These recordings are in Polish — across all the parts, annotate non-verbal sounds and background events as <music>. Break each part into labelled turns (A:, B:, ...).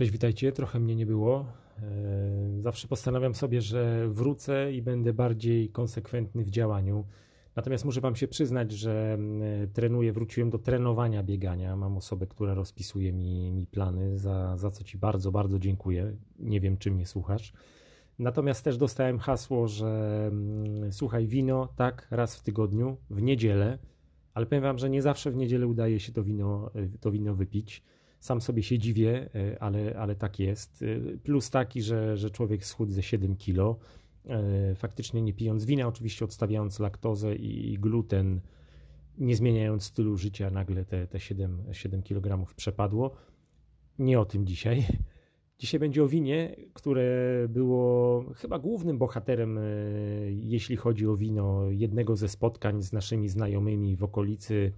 A: Cześć, witajcie. Trochę mnie nie było. E, zawsze postanawiam sobie, że wrócę i będę bardziej konsekwentny w działaniu. Natomiast muszę Wam się przyznać, że mm, trenuję, wróciłem do trenowania biegania. Mam osobę, która rozpisuje mi, mi plany, za, za co Ci bardzo, bardzo dziękuję. Nie wiem, czy mnie słuchasz. Natomiast też dostałem hasło, że mm, słuchaj, wino tak raz w tygodniu, w niedzielę, ale powiem Wam, że nie zawsze w niedzielę udaje się to wino, to wino wypić. Sam sobie się dziwię, e, ale, ale tak jest. E, plus taki, że, że człowiek schudł ze 7 kilo, e, faktycznie nie pijąc wina, oczywiście odstawiając laktozę i gluten, nie zmieniając stylu życia, nagle te, te 7, 7 kg przepadło. Nie o tym dzisiaj. Dzisiaj będzie o winie, które było chyba głównym bohaterem, jeśli chodzi o wino, jednego ze spotkań z naszymi znajomymi w okolicy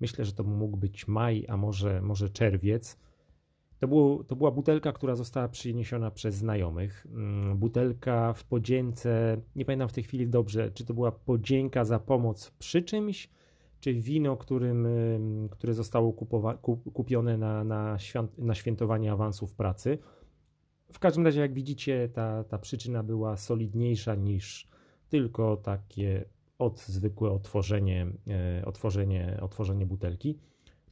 A: Myślę, że to mógł być maj, a może, może czerwiec. To, było, to była butelka, która została przyniesiona przez znajomych. Mm, butelka w podzięce, nie pamiętam w tej chwili dobrze, czy to była podzięka za pomoc przy czymś, czy wino, którym, które zostało kupowa- kupione na, na, święt, na świętowanie awansów pracy. W każdym razie, jak widzicie, ta, ta przyczyna była solidniejsza niż tylko takie od zwykłe otworzenie, e, otworzenie, otworzenie butelki.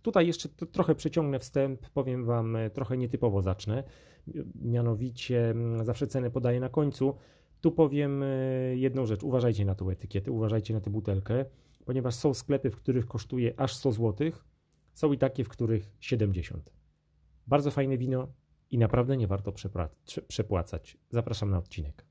A: Tutaj jeszcze trochę przeciągnę wstęp, powiem Wam, e, trochę nietypowo zacznę. Mianowicie zawsze cenę podaję na końcu. Tu powiem e, jedną rzecz. Uważajcie na tą etykietę, uważajcie na tę butelkę, ponieważ są sklepy, w których kosztuje aż 100 zł, są i takie, w których 70. Bardzo fajne wino i naprawdę nie warto przepłacać. Zapraszam na odcinek.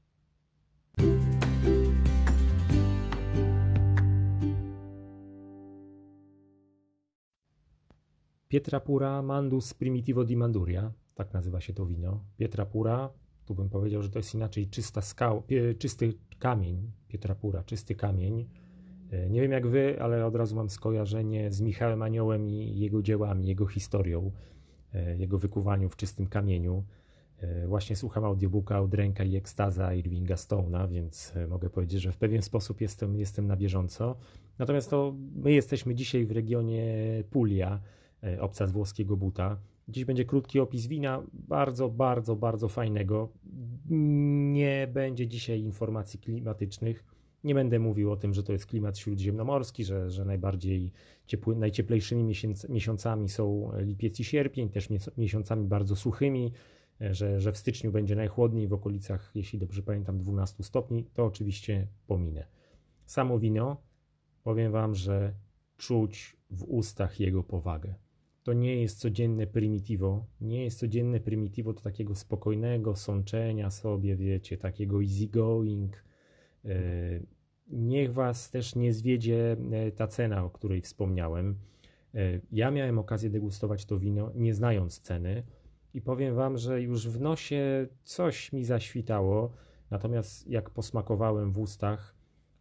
A: Pietrapura Mandus Primitivo di Manduria, tak nazywa się to wino. Pietrapura, tu bym powiedział, że to jest inaczej czysta skał, czysty kamień, Pietrapura, czysty kamień. E, nie wiem jak wy, ale od razu mam skojarzenie z Michałem Aniołem i jego dziełami, jego historią, e, jego wykuwaniu w czystym kamieniu. E, właśnie słucham audiobooka Udręka i Ekstaza Irvinga Stone'a, więc mogę powiedzieć, że w pewien sposób jestem, jestem na bieżąco. Natomiast to my jesteśmy dzisiaj w regionie Puglia, obca z włoskiego buta. Dziś będzie krótki opis wina, bardzo, bardzo, bardzo fajnego. Nie będzie dzisiaj informacji klimatycznych. Nie będę mówił o tym, że to jest klimat śródziemnomorski, że, że najbardziej ciepły, najcieplejszymi miesiącami są lipiec i sierpień, też miesiącami bardzo suchymi, e, że, że w styczniu będzie najchłodniej w okolicach, jeśli dobrze pamiętam, 12 stopni. To oczywiście pominę. Samo wino, powiem Wam, że czuć w ustach jego powagę to nie jest codzienne primitivo. Nie jest codzienne primitivo to takiego spokojnego sączenia sobie, wiecie, takiego easygoing. E, niech Was też nie zwiedzie e, ta cena, o której wspomniałem. E, ja miałem okazję degustować to wino, nie znając ceny, i powiem Wam, że już w nosie coś mi zaświtało. Natomiast jak posmakowałem w ustach,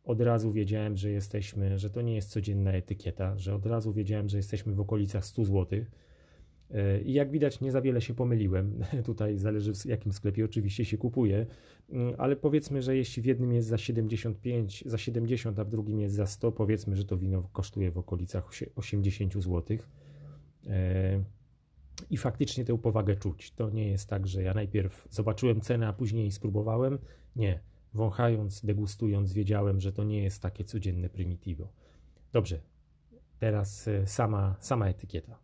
A: od razu wiedziałem, że jesteśmy, że to nie jest codzienna etykieta, że od razu wiedziałem, że jesteśmy w okolicach 100 zł. E, I jak widać, nie za wiele się pomyliłem. <laughs> Tutaj zależy w jakim sklepie oczywiście się kupuje, mm, ale powiedzmy, że jeśli w jednym jest za 75, za 70, a w drugim jest za 100, powiedzmy, że to wino kosztuje w okolicach 80 zł. E, I faktycznie tę powagę czuć. To nie jest tak, że ja najpierw zobaczyłem cenę, a później spróbowałem. Nie wąchając, degustując, wiedziałem, że to nie jest takie codzienne primitivo. Dobrze, teraz e, sama, sama etykieta.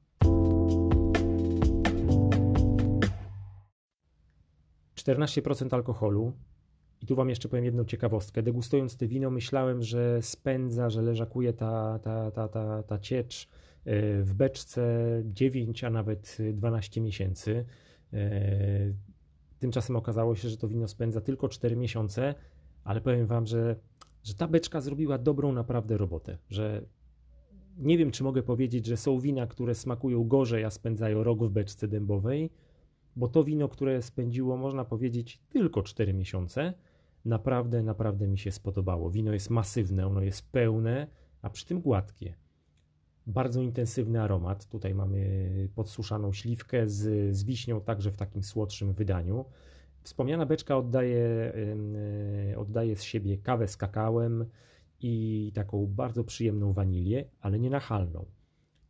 A: Czternaście procent alkoholu. I tu Wam jeszcze powiem jedną ciekawostkę. Degustując te wino, myślałem, że spędza, że leżakuje ta, ta, ta, ta, ta ciecz e, w beczce 9, a nawet 12 miesięcy. Tymczasem okazało się, że to wino spędza tylko 4 miesiące, ale powiem Wam, że, że ta beczka zrobiła dobrą naprawdę robotę, że nie wiem, czy mogę powiedzieć, że są wina, które smakują gorzej, a spędzają rok w beczce dębowej, bo to wino, które spędziło, można powiedzieć, tylko 4 miesiące, naprawdę, naprawdę mi się spodobało. Wino jest masywne, ono jest pełne, a przy tym gładkie bardzo intensywny aromat. Tutaj mamy podsuszaną śliwkę z, z wiśnią, także w takim słodszym wydaniu. Wspomniana beczka oddaje, oddaje z siebie kawę z kakałem i taką bardzo przyjemną wanilię, ale nie nachalną.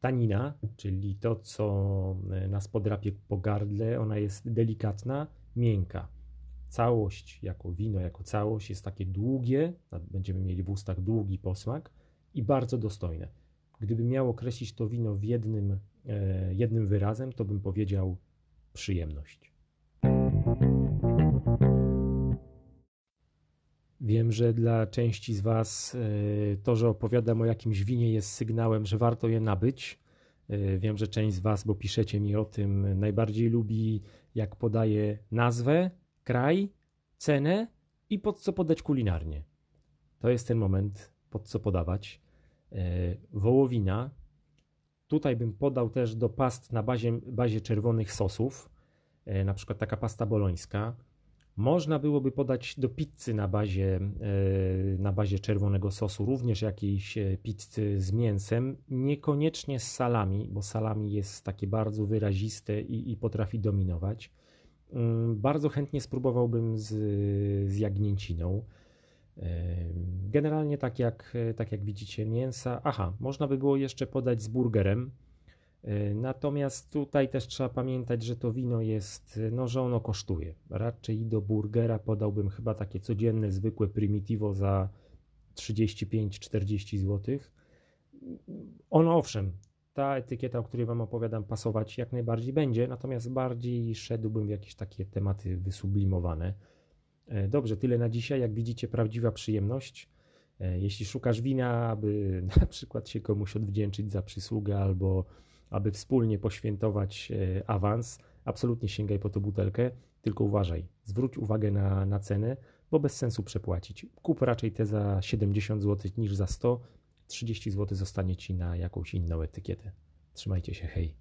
A: tanina, czyli to, co e, nas podrapie po gardle, ona jest delikatna, miękka. Całość jako wino, jako całość jest takie długie, będziemy mieli w ustach długi posmak i bardzo dostojne. Gdybym miał określić to wino w jednym, e, jednym wyrazem, to bym powiedział przyjemność. Wiem, że dla części z Was e, to, że opowiadam o jakimś winie jest sygnałem, że warto je nabyć. E, wiem, że część z Was, bo piszecie mi o tym, najbardziej lubi, jak podaję nazwę, kraj, cenę i pod co podać kulinarnie. To jest ten moment, pod co podawać. E, wołowina. Tutaj bym podał też do past na bazie, bazie czerwonych sosów, na przykład taka pasta bolońska można byłoby podać do pizzy na bazie, e, na bazie czerwonego sosu również jakiejś e, pizzy z mięsem, niekoniecznie z salami, bo salami jest takie bardzo wyraziste i, i potrafi dominować. Mm, bardzo chętnie spróbowałbym z, z jagnięciną. Generalnie tak jak, tak jak widzicie mięsa. Aha, można by było jeszcze podać z burgerem. Natomiast tutaj też trzeba pamiętać, że to wino jest, no, że ono kosztuje. Raczej do burgera podałbym chyba takie codzienne, zwykłe primitivo za 35-40 zł. Ono owszem, ta etykieta, o której Wam opowiadam, pasować jak najbardziej będzie, natomiast bardziej szedłbym w jakieś takie tematy wysublimowane. E, dobrze, tyle na dzisiaj. Jak widzicie, prawdziwa przyjemność. E, jeśli szukasz wina, aby <laughs> na przykład się komuś odwdzięczyć za przysługę albo aby wspólnie poświętować e, awans, absolutnie sięgaj po tę butelkę, tylko uważaj, zwróć uwagę na, na cenę, bo bez sensu przepłacić. Kup raczej te za 70 zł niż za 100, 30 zł zostanie Ci na jakąś inną etykietę. Trzymajcie się, hej.